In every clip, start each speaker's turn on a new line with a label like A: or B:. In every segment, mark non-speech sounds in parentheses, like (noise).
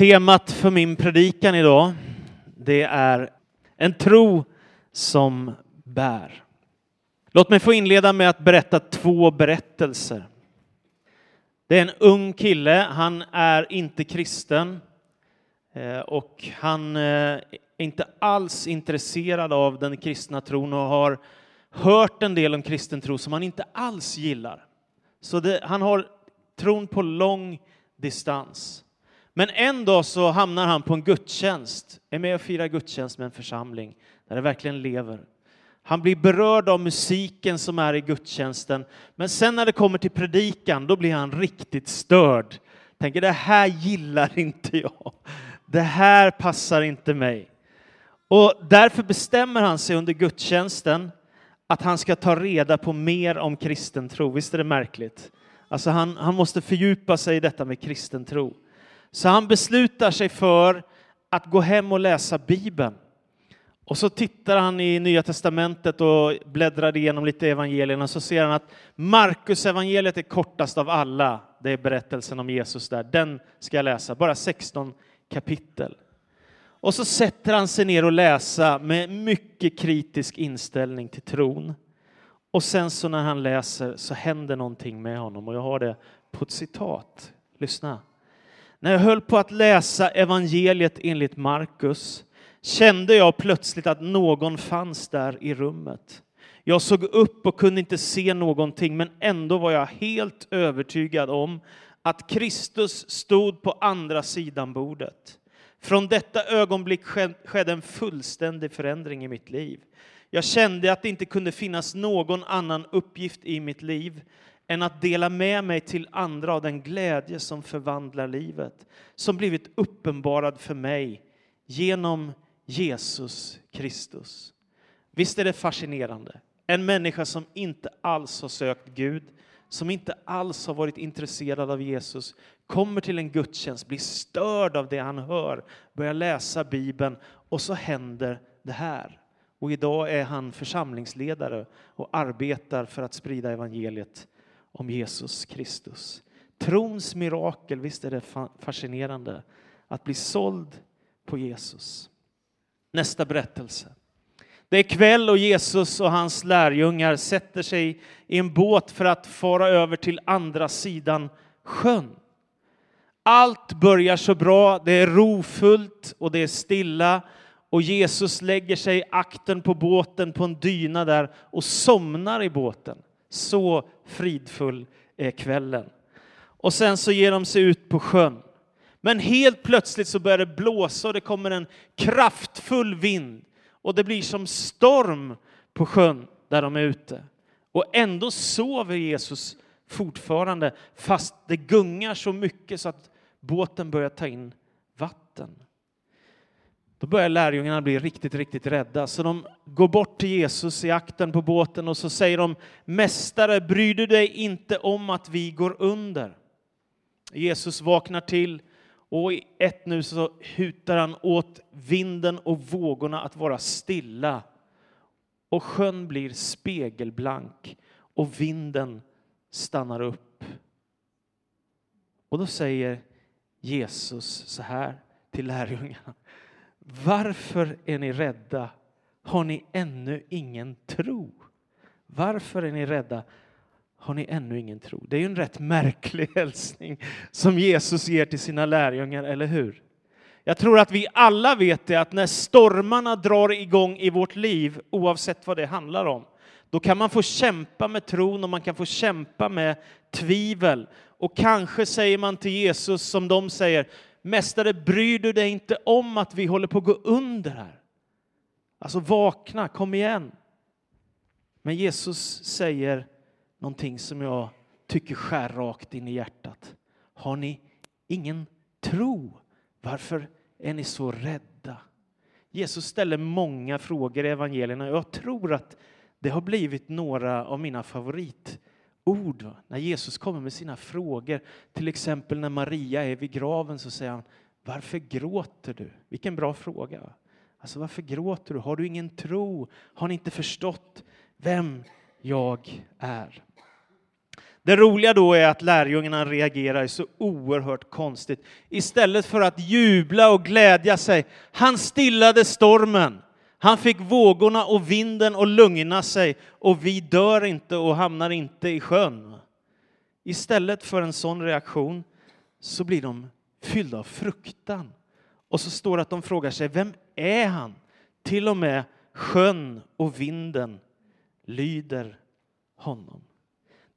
A: Temat för min predikan idag, det är en tro som bär. Låt mig få inleda med att berätta två berättelser. Det är en ung kille, han är inte kristen eh, och han eh, är inte alls intresserad av den kristna tron och har hört en del om kristen tro som han inte alls gillar. Så det, han har tron på lång distans. Men en dag så hamnar han på en gudstjänst, är med och firar gudstjänst med en församling där det verkligen lever. Han blir berörd av musiken som är i gudstjänsten, men sen när det kommer till predikan, då blir han riktigt störd. Tänker, det här gillar inte jag. Det här passar inte mig. Och därför bestämmer han sig under gudstjänsten att han ska ta reda på mer om kristen tro. Visst är det märkligt? Alltså han, han måste fördjupa sig i detta med kristen tro. Så han beslutar sig för att gå hem och läsa Bibeln. Och så tittar han i Nya Testamentet och bläddrar igenom lite evangelierna så ser han att Markus evangeliet är kortast av alla. Det är berättelsen om Jesus där. Den ska jag läsa, bara 16 kapitel. Och så sätter han sig ner och läser med mycket kritisk inställning till tron. Och sen så när han läser så händer någonting med honom och jag har det på ett citat. Lyssna. När jag höll på att läsa evangeliet enligt Markus kände jag plötsligt att någon fanns där i rummet. Jag såg upp och kunde inte se någonting, men ändå var jag helt övertygad om att Kristus stod på andra sidan bordet. Från detta ögonblick skedde en fullständig förändring i mitt liv. Jag kände att det inte kunde finnas någon annan uppgift i mitt liv än att dela med mig till andra av den glädje som förvandlar livet, som blivit uppenbarad för mig genom Jesus Kristus. Visst är det fascinerande? En människa som inte alls har sökt Gud, som inte alls har varit intresserad av Jesus, kommer till en gudstjänst, blir störd av det han hör, börjar läsa Bibeln och så händer det här. Och idag är han församlingsledare och arbetar för att sprida evangeliet om Jesus Kristus. Trons mirakel, visst är det fascinerande att bli såld på Jesus. Nästa berättelse. Det är kväll och Jesus och hans lärjungar sätter sig i en båt för att fara över till andra sidan sjön. Allt börjar så bra, det är rofullt och det är stilla och Jesus lägger sig akten på båten på en dyna där och somnar i båten. Så fridfull är kvällen. Och sen så ger de sig ut på sjön. Men helt plötsligt så börjar det blåsa och det kommer en kraftfull vind och det blir som storm på sjön där de är ute. Och ändå sover Jesus fortfarande fast det gungar så mycket så att båten börjar ta in vatten. Då börjar lärjungarna bli riktigt, riktigt rädda, så de går bort till Jesus i akten på båten och så säger de Mästare, bryr du dig inte om att vi går under? Jesus vaknar till och i ett nu så hutar han åt vinden och vågorna att vara stilla. Och sjön blir spegelblank och vinden stannar upp. Och då säger Jesus så här till lärjungarna. Varför är ni rädda? Har ni ännu ingen tro? Varför är ni rädda? Har ni ännu ingen tro? Det är ju en rätt märklig (laughs) hälsning som Jesus ger till sina lärjungar, eller hur? Jag tror att vi alla vet det att när stormarna drar igång i vårt liv, oavsett vad det handlar om, då kan man få kämpa med tron och man kan få kämpa med tvivel. Och kanske säger man till Jesus som de säger, Mästare, bryr du dig inte om att vi håller på att gå under här? Alltså vakna, kom igen. Men Jesus säger någonting som jag tycker skär rakt in i hjärtat. Har ni ingen tro? Varför är ni så rädda? Jesus ställer många frågor i evangelierna. Jag tror att det har blivit några av mina favorit ord. När Jesus kommer med sina frågor, till exempel när Maria är vid graven så säger han Varför gråter du? Vilken bra fråga. Alltså varför gråter du? Har du ingen tro? Har ni inte förstått vem jag är? Det roliga då är att lärjungarna reagerar så oerhört konstigt. Istället för att jubla och glädja sig, han stillade stormen. Han fick vågorna och vinden att lugna sig och vi dör inte och hamnar inte i sjön. Istället för en sån reaktion så blir de fyllda av fruktan. Och så står det att de frågar sig, vem är han? Till och med sjön och vinden lyder honom.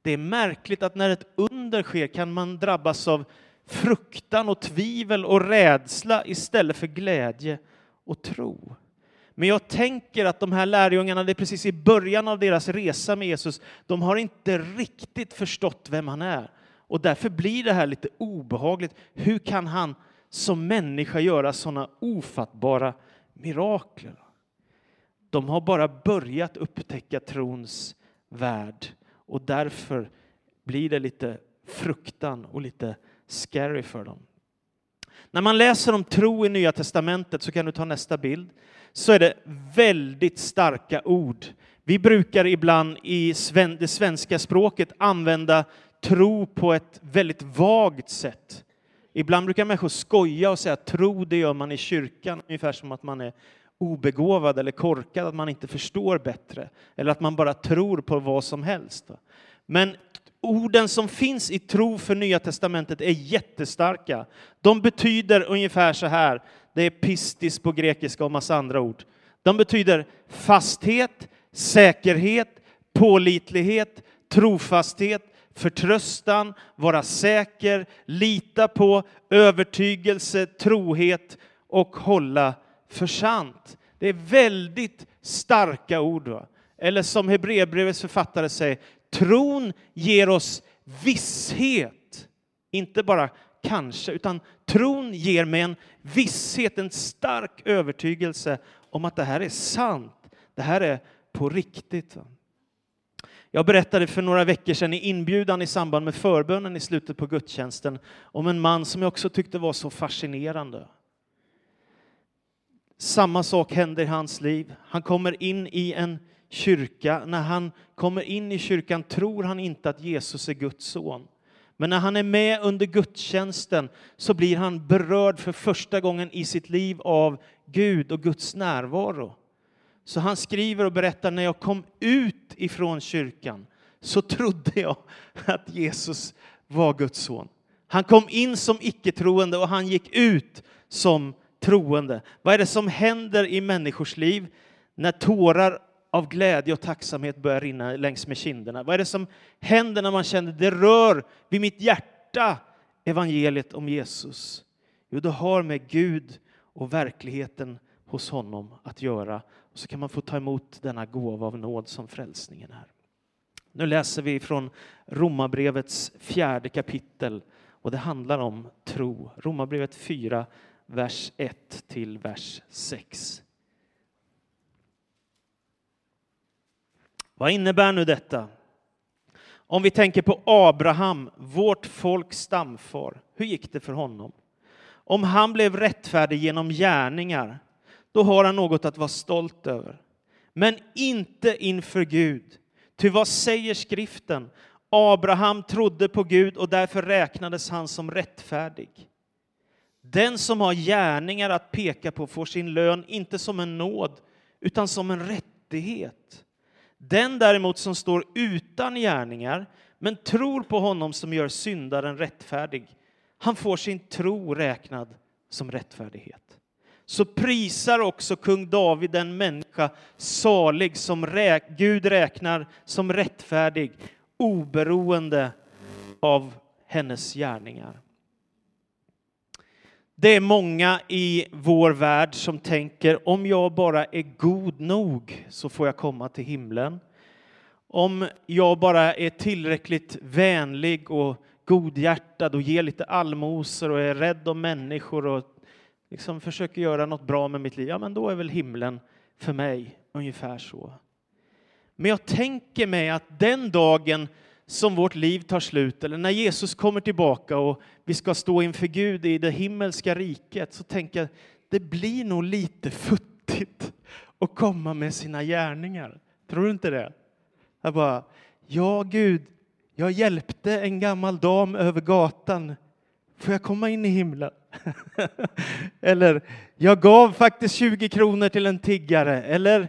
A: Det är märkligt att när ett under sker kan man drabbas av fruktan och tvivel och rädsla istället för glädje och tro. Men jag tänker att de här lärjungarna, det är precis i början av deras resa med Jesus, de har inte riktigt förstått vem han är. Och därför blir det här lite obehagligt. Hur kan han som människa göra sådana ofattbara mirakler? De har bara börjat upptäcka trons värld och därför blir det lite fruktan och lite scary för dem. När man läser om tro i Nya Testamentet, så kan du ta nästa bild, så är det väldigt starka ord. Vi brukar ibland i det svenska språket använda tro på ett väldigt vagt sätt. Ibland brukar människor skoja och säga att tro det gör man i kyrkan, ungefär som att man är obegåvad eller korkad, att man inte förstår bättre, eller att man bara tror på vad som helst. Men orden som finns i tro för Nya Testamentet är jättestarka. De betyder ungefär så här, det är pistis på grekiska och massa andra ord. De betyder fasthet, säkerhet, pålitlighet, trofasthet, förtröstan, vara säker, lita på, övertygelse, trohet och hålla för sant. Det är väldigt starka ord. Va? Eller som Hebreerbrevets författare säger, tron ger oss visshet. Inte bara kanske, utan tron ger mig en visshet, en stark övertygelse om att det här är sant. Det här är på riktigt. Jag berättade för några veckor sedan i inbjudan i samband med förbönen i slutet på gudstjänsten om en man som jag också tyckte var så fascinerande. Samma sak händer i hans liv. Han kommer in i en kyrka. När han kommer in i kyrkan tror han inte att Jesus är Guds son. Men när han är med under gudstjänsten så blir han berörd för första gången i sitt liv av Gud och Guds närvaro. Så han skriver och berättar, när jag kom ut ifrån kyrkan så trodde jag att Jesus var Guds son. Han kom in som icke-troende och han gick ut som troende. Vad är det som händer i människors liv när tårar av glädje och tacksamhet börjar rinna längs med kinderna? Vad är det som händer när man känner det rör vid mitt hjärta evangeliet om Jesus? Jo, det har med Gud och verkligheten hos honom att göra. Och så kan man få ta emot denna gåva av nåd som frälsningen är. Nu läser vi från Romarbrevets fjärde kapitel och det handlar om tro. Romarbrevet 4, vers 1 till vers 6. Vad innebär nu detta? Om vi tänker på Abraham, vårt folks stamfar, hur gick det för honom? Om han blev rättfärdig genom gärningar, då har han något att vara stolt över. Men inte inför Gud. Ty vad säger skriften? Abraham trodde på Gud och därför räknades han som rättfärdig. Den som har gärningar att peka på får sin lön inte som en nåd utan som en rättighet. Den däremot som står utan gärningar men tror på honom som gör syndaren rättfärdig, han får sin tro räknad som rättfärdighet. Så prisar också kung David den människa salig som räk Gud räknar som rättfärdig oberoende av hennes gärningar. Det är många i vår värld som tänker om jag bara är god nog så får jag komma till himlen. Om jag bara är tillräckligt vänlig och godhjärtad och ger lite allmosor och är rädd om människor och liksom försöker göra något bra med mitt liv, ja men då är väl himlen för mig ungefär så. Men jag tänker mig att den dagen som vårt liv tar slut eller när Jesus kommer tillbaka och vi ska stå inför Gud i det himmelska riket så tänker jag det blir nog lite futtigt att komma med sina gärningar. Tror du inte det? Jag bara, ja Gud, Jag hjälpte en gammal dam över gatan. Får jag komma in i himlen? (laughs) Eller, jag gav faktiskt 20 kronor till en tiggare. Eller,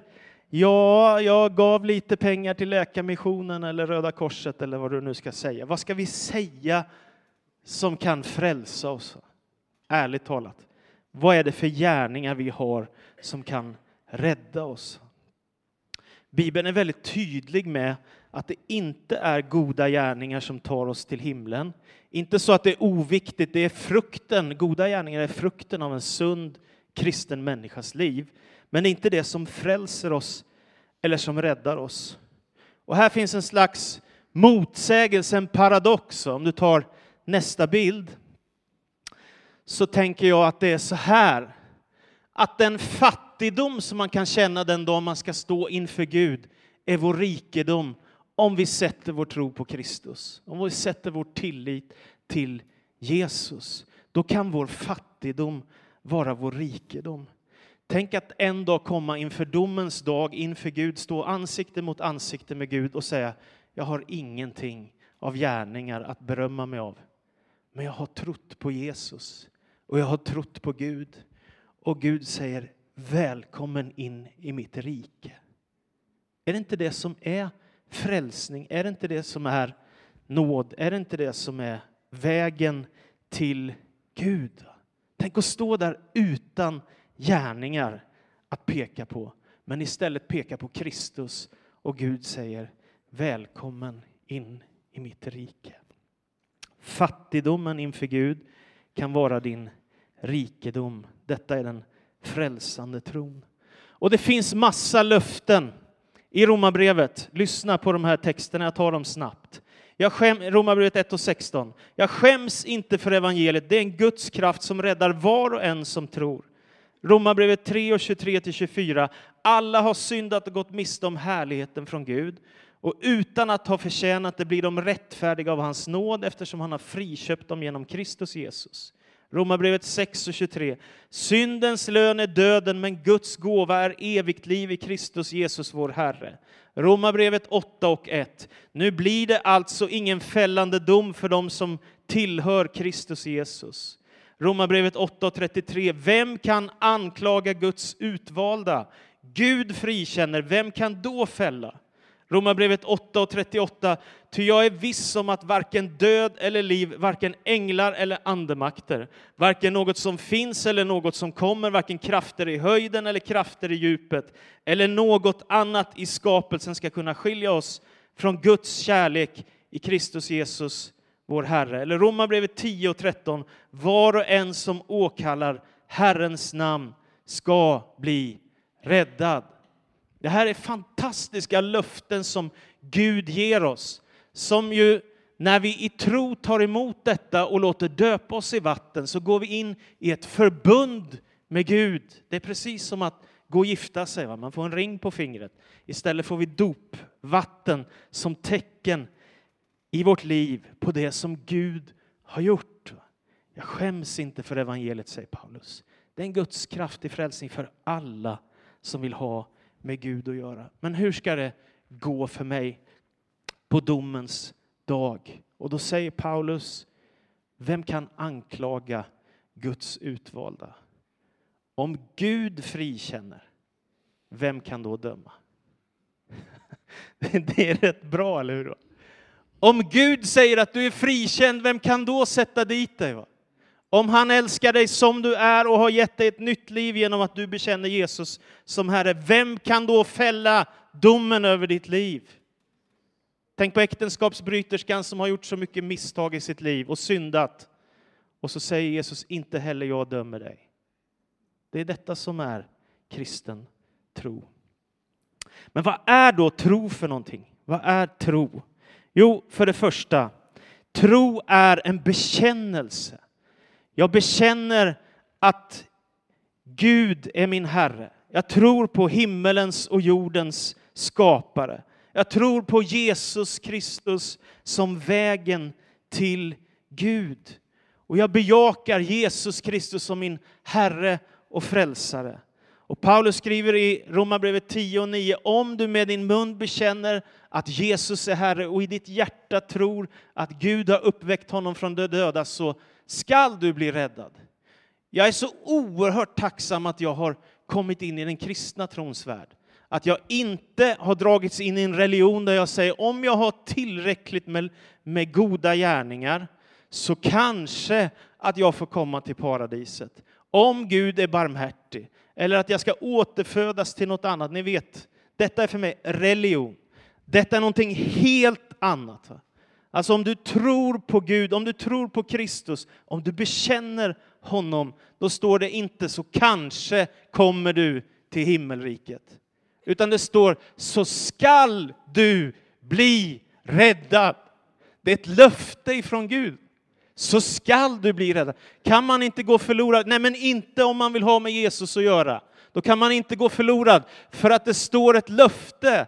A: ja, jag gav lite pengar till Läkarmissionen eller Röda Korset eller vad du nu ska säga. Vad ska vi säga som kan frälsa oss? Ärligt talat, vad är det för gärningar vi har som kan rädda oss? Bibeln är väldigt tydlig med att det inte är goda gärningar som tar oss till himlen. Inte så att det är oviktigt, det är frukten, goda gärningar är frukten av en sund kristen människas liv. Men det är inte det som frälser oss eller som räddar oss. Och här finns en slags motsägelse, en paradox. Om du tar nästa bild så tänker jag att det är så här att den fattigdom som man kan känna den dag man ska stå inför Gud är vår rikedom om vi sätter vår tro på Kristus, om vi sätter vår tillit till Jesus. Då kan vår fattigdom vara vår rikedom. Tänk att en dag komma inför domens dag, inför Gud, stå ansikte mot ansikte med Gud och säga jag har ingenting av gärningar att berömma mig av. Men jag har trott på Jesus och jag har trott på Gud. Och Gud säger välkommen in i mitt rike. Är det inte det som är frälsning? Är det inte det som är nåd? Är det inte det som är vägen till Gud? Tänk att stå där utan gärningar att peka på, men istället peka på Kristus och Gud säger välkommen in i mitt rike. Fattigdomen inför Gud kan vara din rikedom. Detta är den frälsande tron. Och det finns massa löften i Romarbrevet. Lyssna på de här texterna, jag tar dem snabbt. Jag skäm, Romarbrevet 1 och 16. Jag skäms inte för evangeliet, det är en Guds kraft som räddar var och en som tror. Romarbrevet 3 och 23 till 24. Alla har syndat och gått miste om härligheten från Gud och utan att ha förtjänat det blir de rättfärdiga av hans nåd eftersom han har friköpt dem genom Kristus Jesus. Romarbrevet 6 och 23. Syndens lön är döden, men Guds gåva är evigt liv i Kristus Jesus vår Herre. Romarbrevet 8 och 1. Nu blir det alltså ingen fällande dom för dem som tillhör Kristus Jesus. Romarbrevet 8.33. Vem kan anklaga Guds utvalda? Gud frikänner, vem kan då fälla? Romarbrevet 8.38. Ty jag är viss om att varken död eller liv, varken änglar eller andemakter, varken något som finns eller något som kommer, varken krafter i höjden eller krafter i djupet, eller något annat i skapelsen ska kunna skilja oss från Guds kärlek i Kristus Jesus, vår Herre. Eller Romarbrevet 10 och 13. Var och en som åkallar Herrens namn ska bli räddad. Det här är fantastiska löften som Gud ger oss, som ju när vi i tro tar emot detta och låter döpa oss i vatten så går vi in i ett förbund med Gud. Det är precis som att gå och gifta sig. Va? Man får en ring på fingret. Istället får vi dopvatten som tecken i vårt liv på det som Gud har gjort. Jag skäms inte för evangeliet, säger Paulus. Det är en Guds kraft i frälsning för alla som vill ha med Gud att göra. Men hur ska det gå för mig på domens dag? Och då säger Paulus, vem kan anklaga Guds utvalda? Om Gud frikänner, vem kan då döma? (laughs) Det är rätt bra, eller hur? Om Gud säger att du är frikänd, vem kan då sätta dit dig? Va? Om han älskar dig som du är och har gett dig ett nytt liv genom att du bekänner Jesus som Herre, vem kan då fälla domen över ditt liv? Tänk på äktenskapsbryterskan som har gjort så mycket misstag i sitt liv och syndat. Och så säger Jesus, inte heller jag dömer dig. Det är detta som är kristen tro. Men vad är då tro för någonting? Vad är tro? Jo, för det första, tro är en bekännelse. Jag bekänner att Gud är min Herre. Jag tror på himmelens och jordens skapare. Jag tror på Jesus Kristus som vägen till Gud. Och jag bejakar Jesus Kristus som min Herre och frälsare. Och Paulus skriver i Romarbrevet 10 och 9, om du med din mun bekänner att Jesus är Herre och i ditt hjärta tror att Gud har uppväckt honom från de döda så skall du bli räddad. Jag är så oerhört tacksam att jag har kommit in i den kristna trons värld. Att jag inte har dragits in i en religion där jag säger om jag har tillräckligt med, med goda gärningar så kanske att jag får komma till paradiset. Om Gud är barmhärtig. Eller att jag ska återfödas till något annat. Ni vet, detta är för mig religion. Detta är någonting helt annat. Alltså om du tror på Gud, om du tror på Kristus, om du bekänner honom, då står det inte så kanske kommer du till himmelriket. Utan det står så skall du bli räddad. Det är ett löfte ifrån Gud. Så skall du bli räddad. Kan man inte gå förlorad? Nej, men inte om man vill ha med Jesus att göra. Då kan man inte gå förlorad för att det står ett löfte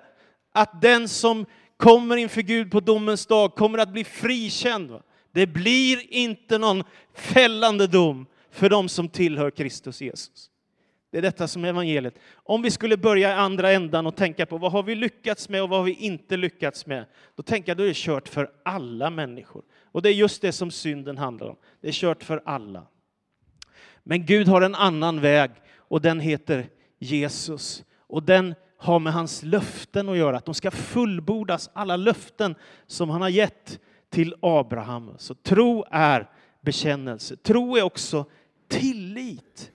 A: att den som kommer inför Gud på domens dag kommer att bli frikänd. Det blir inte någon fällande dom för dem som tillhör Kristus Jesus. Det är detta som är evangeliet. Om vi skulle börja i andra ändan och tänka på vad har vi lyckats med och vad har vi inte lyckats med, då tänker jag att det är kört för alla människor. Och det är just det som synden handlar om. Det är kört för alla. Men Gud har en annan väg och den heter Jesus. Och den har med hans löften att göra, att de ska fullbordas, alla löften som han har gett till Abraham. Så tro är bekännelse. Tro är också tillit.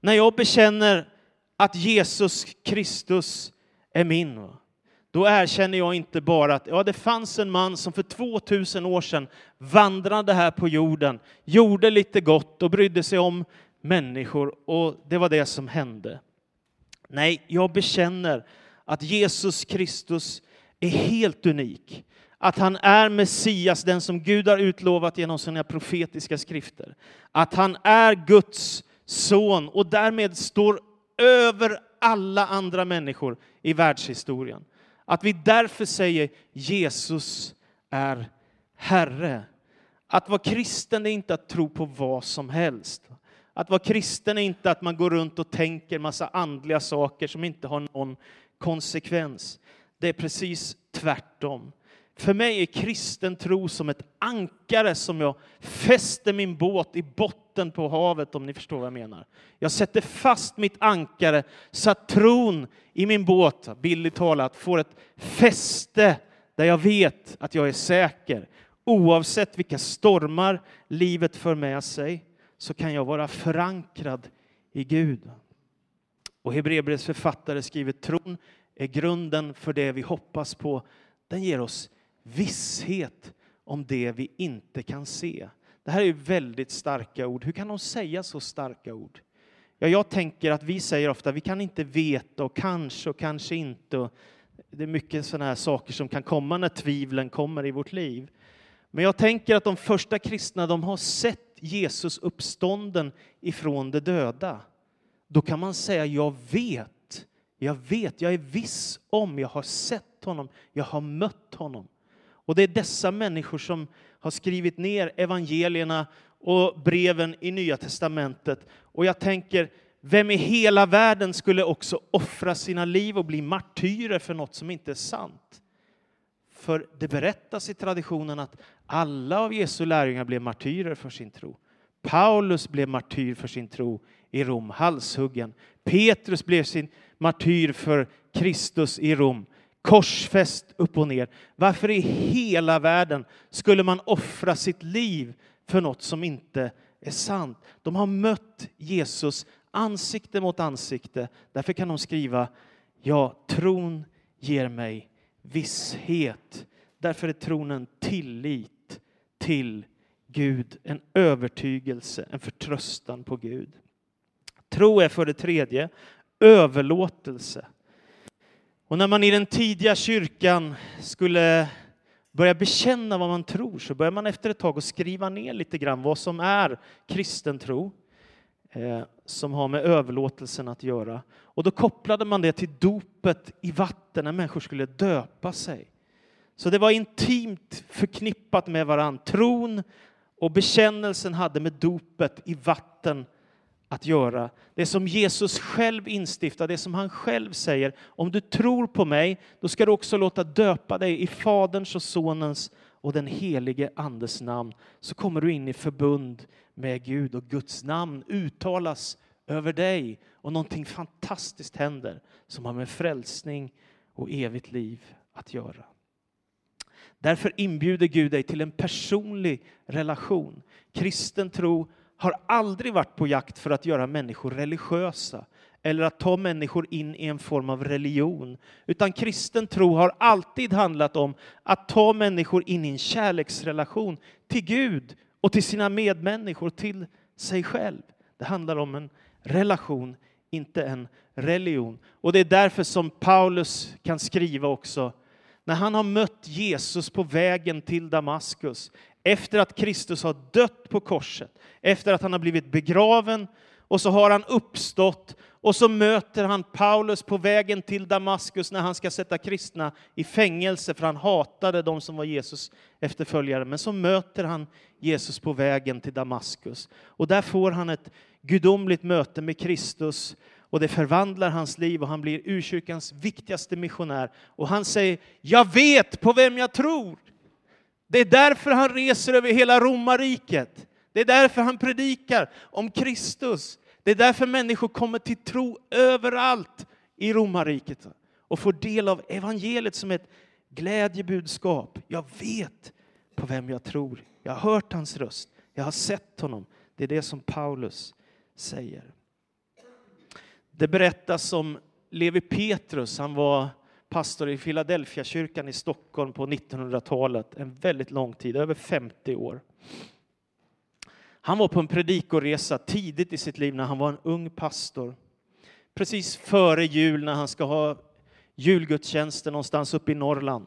A: När jag bekänner att Jesus Kristus är min, då erkänner jag inte bara att ja, det fanns en man som för 2000 år sedan vandrade här på jorden, gjorde lite gott och brydde sig om människor och det var det som hände. Nej, jag bekänner att Jesus Kristus är helt unik. Att han är Messias, den som Gud har utlovat genom sina profetiska skrifter. Att han är Guds son och därmed står över alla andra människor i världshistorien. Att vi därför säger Jesus är Herre. Att vara kristen är inte att tro på vad som helst. Att vara kristen är inte att man går runt och tänker massa andliga saker som inte har någon konsekvens. Det är precis tvärtom. För mig är kristen tro som ett ankare som jag fäster min båt i botten på havet, om ni förstår vad jag menar. Jag sätter fast mitt ankare så att tron i min båt, billigt talat, får ett fäste där jag vet att jag är säker. Oavsett vilka stormar livet för med sig så kan jag vara förankrad i Gud. Och Hebreerbrevets författare skriver tron är grunden för det vi hoppas på. Den ger oss visshet om det vi inte kan se. Det här är väldigt starka ord. Hur kan de säga så starka ord? Ja, jag tänker att vi säger ofta vi kan inte veta och kanske och kanske inte. Och det är mycket sådana här saker som kan komma när tvivlen kommer i vårt liv. Men jag tänker att de första kristna de har sett Jesus uppstånden ifrån de döda. Då kan man säga jag vet, jag vet, jag är viss om, jag har sett honom, jag har mött honom. Och det är dessa människor som har skrivit ner evangelierna och breven i Nya testamentet. Och jag tänker, vem i hela världen skulle också offra sina liv och bli martyrer för något som inte är sant? För det berättas i traditionen att alla av Jesu lärjungar blev martyrer för sin tro. Paulus blev martyr för sin tro i Rom, halshuggen. Petrus blev sin martyr för Kristus i Rom korsfäst upp och ner. Varför i hela världen skulle man offra sitt liv för något som inte är sant? De har mött Jesus ansikte mot ansikte. Därför kan de skriva Ja, tron ger mig visshet. Därför är tron en tillit till Gud, en övertygelse, en förtröstan på Gud. Tro är för det tredje överlåtelse. Och när man i den tidiga kyrkan skulle börja bekänna vad man tror så börjar man efter ett tag att skriva ner lite grann vad som är kristen tro eh, som har med överlåtelsen att göra. Och då kopplade man det till dopet i vatten när människor skulle döpa sig. Så det var intimt förknippat med varann. Tron och bekännelsen hade med dopet i vatten att göra. Det som Jesus själv instiftar, det som han själv säger. Om du tror på mig, då ska du också låta döpa dig i Faderns och Sonens och den helige Andes namn. Så kommer du in i förbund med Gud och Guds namn uttalas över dig och någonting fantastiskt händer som har med frälsning och evigt liv att göra. Därför inbjuder Gud dig till en personlig relation. Kristen tro har aldrig varit på jakt för att göra människor religiösa eller att ta människor in i en form av religion. Utan kristen tro har alltid handlat om att ta människor in i en kärleksrelation till Gud och till sina medmänniskor, till sig själv. Det handlar om en relation, inte en religion. Och det är därför som Paulus kan skriva också, när han har mött Jesus på vägen till Damaskus, efter att Kristus har dött på korset, efter att han har blivit begraven och så har han uppstått och så möter han Paulus på vägen till Damaskus när han ska sätta kristna i fängelse för han hatade de som var Jesus efterföljare. Men så möter han Jesus på vägen till Damaskus och där får han ett gudomligt möte med Kristus och det förvandlar hans liv och han blir urkyrkans viktigaste missionär. Och han säger, jag vet på vem jag tror. Det är därför han reser över hela romarriket. Det är därför han predikar om Kristus. Det är därför människor kommer till tro överallt i romarriket och får del av evangeliet som ett glädjebudskap. Jag vet på vem jag tror. Jag har hört hans röst. Jag har sett honom. Det är det som Paulus säger. Det berättas om Levi Petrus. Han var pastor i Philadelphia kyrkan i Stockholm på 1900-talet. En väldigt lång tid, över 50 år. Han var på en predikoresa tidigt i sitt liv när han var en ung pastor. Precis före jul när han ska ha julgudstjänsten någonstans uppe i Norrland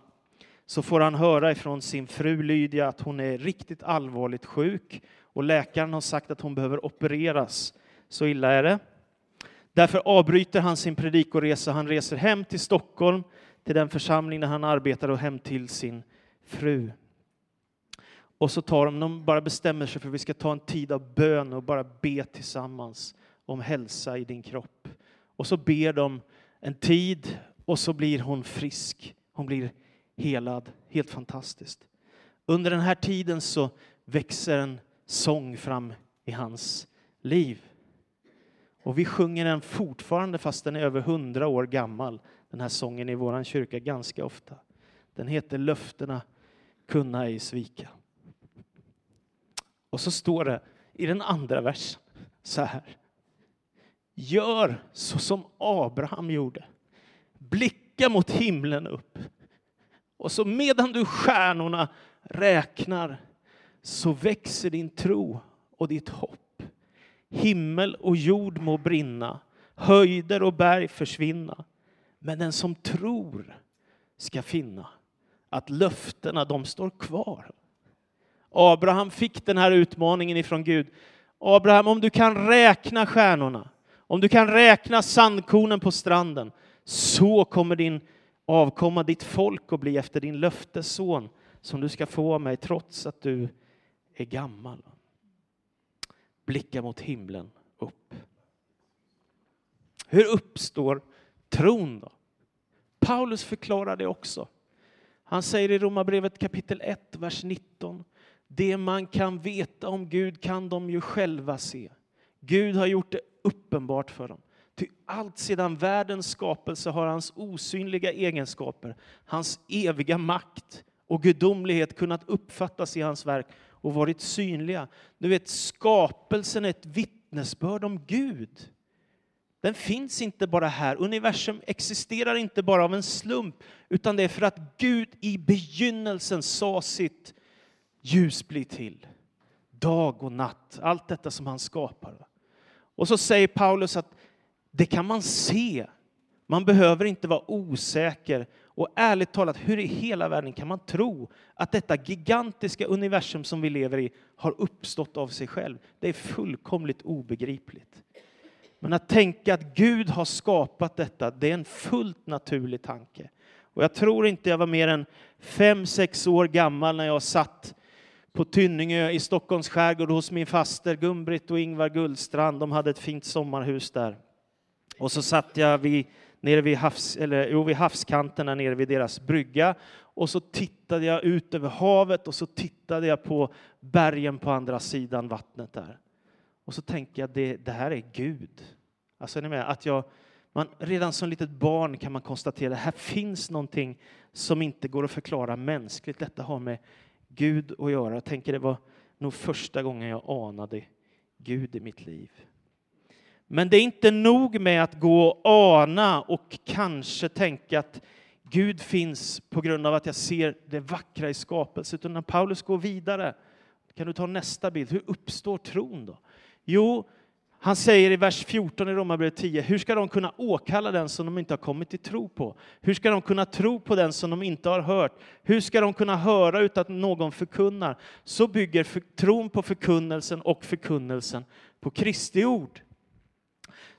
A: så får han höra ifrån sin fru Lydia att hon är riktigt allvarligt sjuk och läkaren har sagt att hon behöver opereras. Så illa är det. Därför avbryter han sin predikoresa. Han reser hem till Stockholm, till den församling där han arbetar och hem till sin fru. Och så tar de, de bara bestämmer sig för att vi ska ta en tid av bön och bara be tillsammans om hälsa i din kropp. Och så ber de en tid och så blir hon frisk. Hon blir helad. Helt fantastiskt. Under den här tiden så växer en sång fram i hans liv. Och vi sjunger den fortfarande fast den är över hundra år gammal, den här sången i vår kyrka ganska ofta. Den heter Löftena kunna ej svika. Och så står det i den andra versen så här. Gör så som Abraham gjorde. Blicka mot himlen upp. Och så medan du stjärnorna räknar så växer din tro och ditt hopp. Himmel och jord må brinna, höjder och berg försvinna. Men den som tror ska finna att löftena de står kvar. Abraham fick den här utmaningen ifrån Gud. Abraham, om du kan räkna stjärnorna, om du kan räkna sandkornen på stranden, så kommer din avkomma, ditt folk att bli efter din löftesson som du ska få av mig trots att du är gammal. Blicka mot himlen upp. Hur uppstår tron då? Paulus förklarar det också. Han säger i Romarbrevet kapitel 1, vers 19. Det man kan veta om Gud kan de ju själva se. Gud har gjort det uppenbart för dem. Ty allt sedan världens skapelse har hans osynliga egenskaper, hans eviga makt och gudomlighet kunnat uppfattas i hans verk och varit synliga. Du vet, skapelsen är ett vittnesbörd om Gud. Den finns inte bara här. Universum existerar inte bara av en slump, utan det är för att Gud i begynnelsen sa sitt ljus bli till. Dag och natt, allt detta som han skapar. Och så säger Paulus att det kan man se. Man behöver inte vara osäker. Och ärligt talat, hur i hela världen kan man tro att detta gigantiska universum som vi lever i har uppstått av sig själv? Det är fullkomligt obegripligt. Men att tänka att Gud har skapat detta, det är en fullt naturlig tanke. Och jag tror inte jag var mer än fem, sex år gammal när jag satt på Tynningö i Stockholms skärgård hos min faster Gun-Britt och Ingvar Gullstrand. De hade ett fint sommarhus där. Och så satt jag vid, nere vid, havs, eller, jo, vid havskanten nere vid deras brygga och så tittade jag ut över havet och så tittade jag på bergen på andra sidan vattnet där. Och så tänkte jag, det, det här är Gud. Alltså, är ni med? Att jag, man, redan som litet barn kan man konstatera att här finns någonting som inte går att förklara mänskligt. Detta har med Gud att göra. Jag tänker det var nog första gången jag anade Gud i mitt liv. Men det är inte nog med att gå och ana och kanske tänka att Gud finns på grund av att jag ser det vackra i skapelsen. Utan när Paulus går vidare, kan du ta nästa bild, hur uppstår tron då? Jo, han säger i vers 14 i Romarbrevet 10, hur ska de kunna åkalla den som de inte har kommit till tro på? Hur ska de kunna tro på den som de inte har hört? Hur ska de kunna höra utan att någon förkunnar? Så bygger tron på förkunnelsen och förkunnelsen på Kristi ord.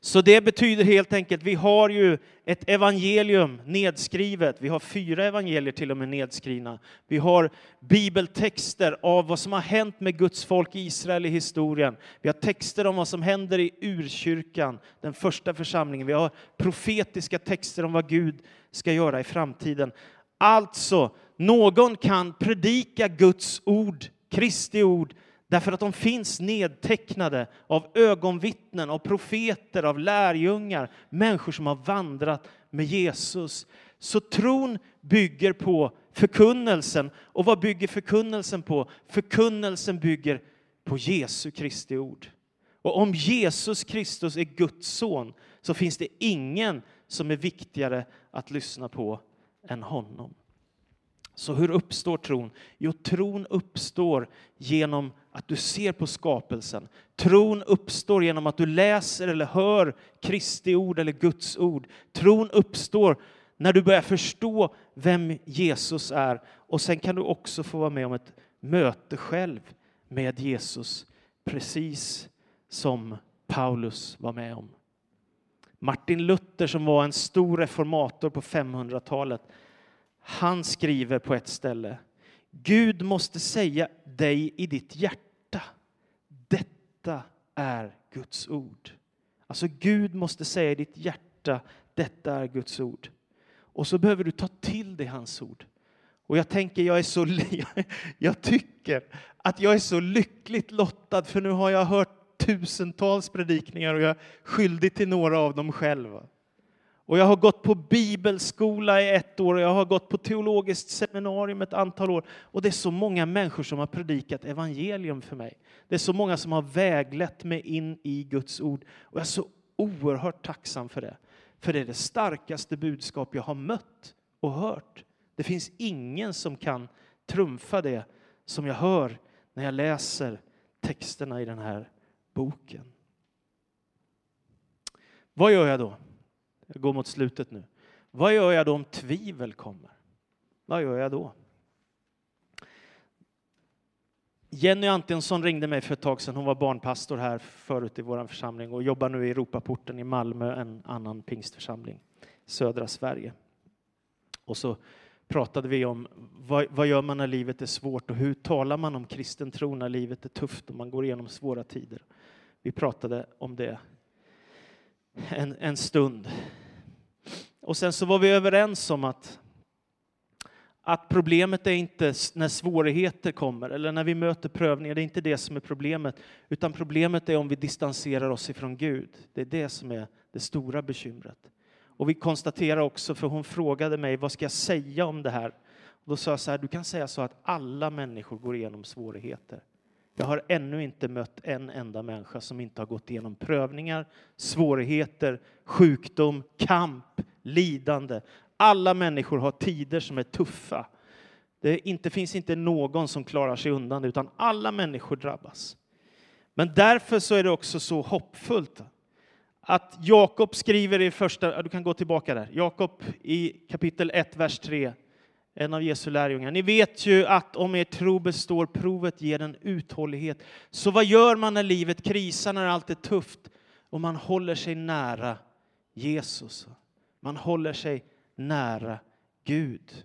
A: Så det betyder helt enkelt, vi har ju ett evangelium nedskrivet. Vi har fyra evangelier till och med nedskrivna. Vi har bibeltexter av vad som har hänt med Guds folk i Israel i historien. Vi har texter om vad som händer i urkyrkan, den första församlingen. Vi har profetiska texter om vad Gud ska göra i framtiden. Alltså, någon kan predika Guds ord, Kristi ord, Därför att de finns nedtecknade av ögonvittnen, av profeter, av lärjungar, människor som har vandrat med Jesus. Så tron bygger på förkunnelsen. Och vad bygger förkunnelsen på? Förkunnelsen bygger på Jesu Kristi ord. Och om Jesus Kristus är Guds son så finns det ingen som är viktigare att lyssna på än honom. Så hur uppstår tron? Jo, tron uppstår genom att du ser på skapelsen. Tron uppstår genom att du läser eller hör Kristi ord eller Guds ord. Tron uppstår när du börjar förstå vem Jesus är. Och sen kan du också få vara med om ett möte själv med Jesus, precis som Paulus var med om. Martin Luther som var en stor reformator på 500-talet, han skriver på ett ställe Gud måste säga dig i ditt hjärta. Detta är Guds ord. Alltså Gud måste säga i ditt hjärta, detta är Guds ord. Och så behöver du ta till dig hans ord. Och jag tänker, jag är så, (laughs) jag tycker att jag är så lyckligt lottad för nu har jag hört tusentals predikningar och jag är skyldig till några av dem själv. Och jag har gått på bibelskola i ett år och jag har gått på teologiskt seminarium ett antal år. Och det är så många människor som har predikat evangelium för mig. Det är så många som har väglett mig in i Guds ord. Och jag är så oerhört tacksam för det. För det är det starkaste budskap jag har mött och hört. Det finns ingen som kan trumfa det som jag hör när jag läser texterna i den här boken. Vad gör jag då? Jag går mot slutet nu. Vad gör jag då om tvivel kommer? Vad gör jag då? Jenny Antonsson ringde mig för ett tag sedan. Hon var barnpastor här förut i vår församling och jobbar nu i Europaporten i Malmö, en annan pingstförsamling, södra Sverige. Och så pratade vi om vad, vad gör man när livet är svårt och hur talar man om kristen tro när livet är tufft och man går igenom svåra tider. Vi pratade om det en, en stund. Och sen så var vi överens om att, att problemet är inte när svårigheter kommer eller när vi möter prövningar, det är inte det som är problemet, utan problemet är om vi distanserar oss ifrån Gud. Det är det som är det stora bekymret. Och vi konstaterar också, för hon frågade mig, vad ska jag säga om det här? Och då sa jag så här, du kan säga så att alla människor går igenom svårigheter. Jag har ännu inte mött en enda människa som inte har gått igenom prövningar, svårigheter, sjukdom, kamp, lidande. Alla människor har tider som är tuffa. Det inte, finns inte någon som klarar sig undan, utan alla människor drabbas. Men därför så är det också så hoppfullt att Jakob skriver i första, du kan gå tillbaka där, Jakob i kapitel 1, vers 3 en av Jesu lärjungar. Ni vet ju att om er tro består, provet ger den uthållighet. Så vad gör man när livet krisar, när allt är tufft? Och man håller sig nära Jesus. Man håller sig nära Gud.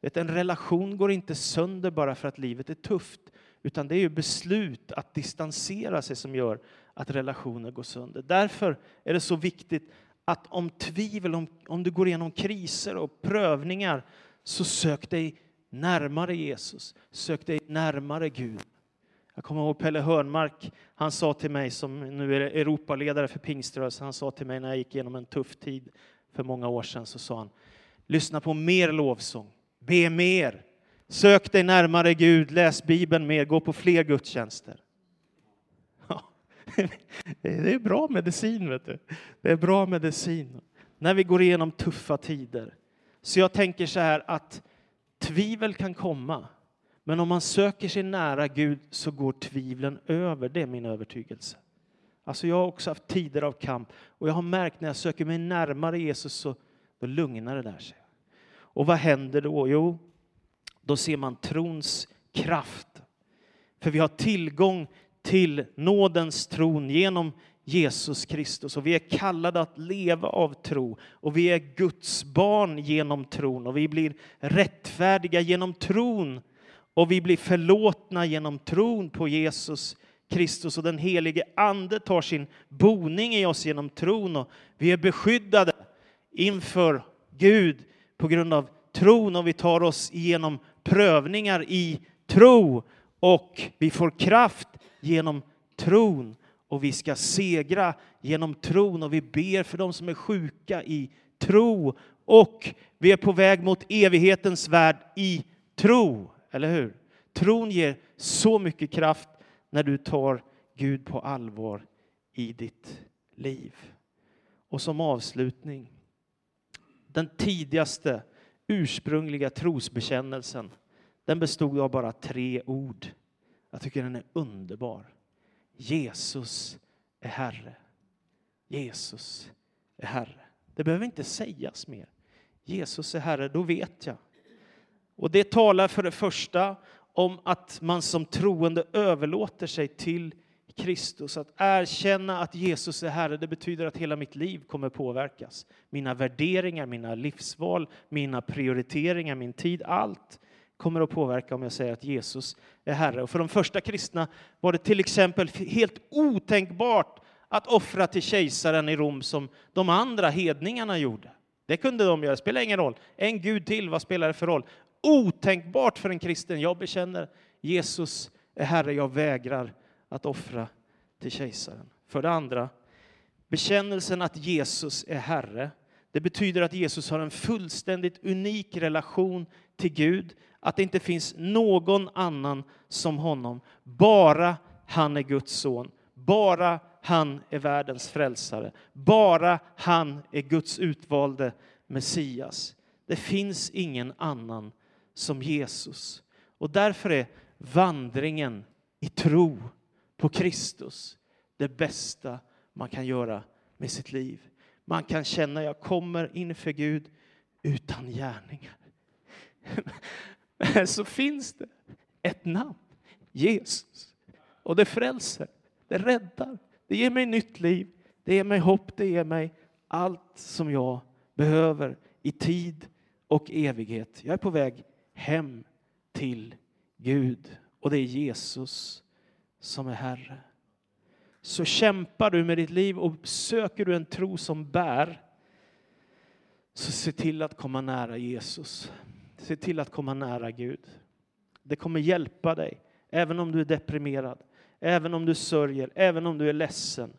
A: Vet, en relation går inte sönder bara för att livet är tufft, utan det är ju beslut att distansera sig som gör att relationer går sönder. Därför är det så viktigt att om tvivel, om, om du går igenom kriser och prövningar, så sök dig närmare Jesus, sök dig närmare Gud. Jag kommer ihåg Pelle Hörnmark, han sa till mig, som nu är Europaledare för pingströrelsen, han sa till mig när jag gick igenom en tuff tid för många år sedan, så sa han, lyssna på mer lovsång, be mer, sök dig närmare Gud, läs Bibeln mer, gå på fler gudstjänster. Ja, (laughs) det är bra medicin, vet du. Det är bra medicin när vi går igenom tuffa tider. Så jag tänker så här att tvivel kan komma, men om man söker sig nära Gud så går tvivlen över. Det är min övertygelse. Alltså jag har också haft tider av kamp och jag har märkt när jag söker mig närmare Jesus så då lugnar det där sig. Och vad händer då? Jo, då ser man trons kraft. För vi har tillgång till nådens tron genom Jesus Kristus. Och vi är kallade att leva av tro. Och vi är Guds barn genom tron. Och vi blir rättfärdiga genom tron. Och vi blir förlåtna genom tron på Jesus Kristus. Och den helige Ande tar sin boning i oss genom tron. Och vi är beskyddade inför Gud på grund av tron. Och vi tar oss igenom prövningar i tro. Och vi får kraft genom tron och vi ska segra genom tron och vi ber för dem som är sjuka i tro och vi är på väg mot evighetens värld i tro. Eller hur? Tron ger så mycket kraft när du tar Gud på allvar i ditt liv. Och som avslutning, den tidigaste ursprungliga trosbekännelsen, den bestod av bara tre ord. Jag tycker den är underbar. Jesus är Herre. Jesus är Herre. Det behöver inte sägas mer. Jesus är Herre, då vet jag. Och det talar för det första om att man som troende överlåter sig till Kristus. Att erkänna att Jesus är Herre, det betyder att hela mitt liv kommer påverkas. Mina värderingar, mina livsval, mina prioriteringar, min tid, allt kommer att påverka om jag säger att Jesus är Herre. Och för de första kristna var det till exempel helt otänkbart att offra till kejsaren i Rom som de andra hedningarna gjorde. Det kunde de göra, det spelar ingen roll. En gud till, vad spelar det för roll? Otänkbart för en kristen. Jag bekänner Jesus är Herre, jag vägrar att offra till kejsaren. För det andra, bekännelsen att Jesus är Herre, det betyder att Jesus har en fullständigt unik relation till Gud, att det inte finns någon annan som honom. Bara han är Guds son. Bara han är världens frälsare. Bara han är Guds utvalde Messias. Det finns ingen annan som Jesus. Och därför är vandringen i tro på Kristus det bästa man kan göra med sitt liv. Man kan känna jag kommer inför Gud utan gärningar. Men (laughs) så finns det ett namn, Jesus. Och det frälser, det räddar, det ger mig nytt liv, det ger mig hopp, det ger mig allt som jag behöver i tid och evighet. Jag är på väg hem till Gud och det är Jesus som är Herre. Så kämpar du med ditt liv och söker du en tro som bär så se till att komma nära Jesus. Se till att komma nära Gud. Det kommer hjälpa dig, även om du är deprimerad, även om du sörjer, även om du är ledsen,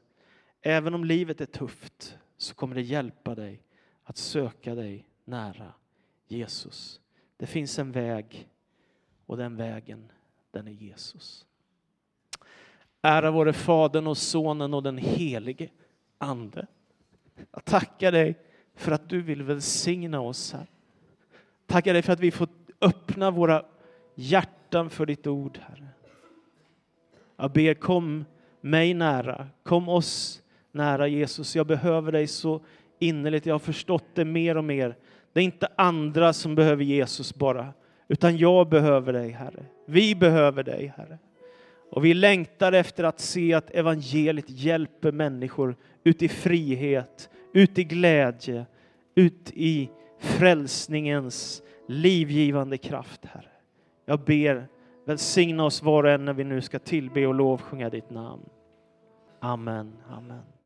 A: även om livet är tufft, så kommer det hjälpa dig att söka dig nära Jesus. Det finns en väg och den vägen, den är Jesus. Ära vare Fadern och Sonen och den helige Ande. Jag tackar dig för att du vill välsigna oss här. Tackar dig för att vi får öppna våra hjärtan för ditt ord, Herre. Jag ber, kom mig nära, kom oss nära Jesus. Jag behöver dig så innerligt. Jag har förstått det mer och mer. Det är inte andra som behöver Jesus bara, utan jag behöver dig, Herre. Vi behöver dig, Herre. Och vi längtar efter att se att evangeliet hjälper människor ut i frihet, ut i glädje, ut i frälsningens livgivande kraft, Herre. Jag ber, välsigna oss var och en när vi nu ska tillbe och lovsjunga ditt namn. Amen. Amen.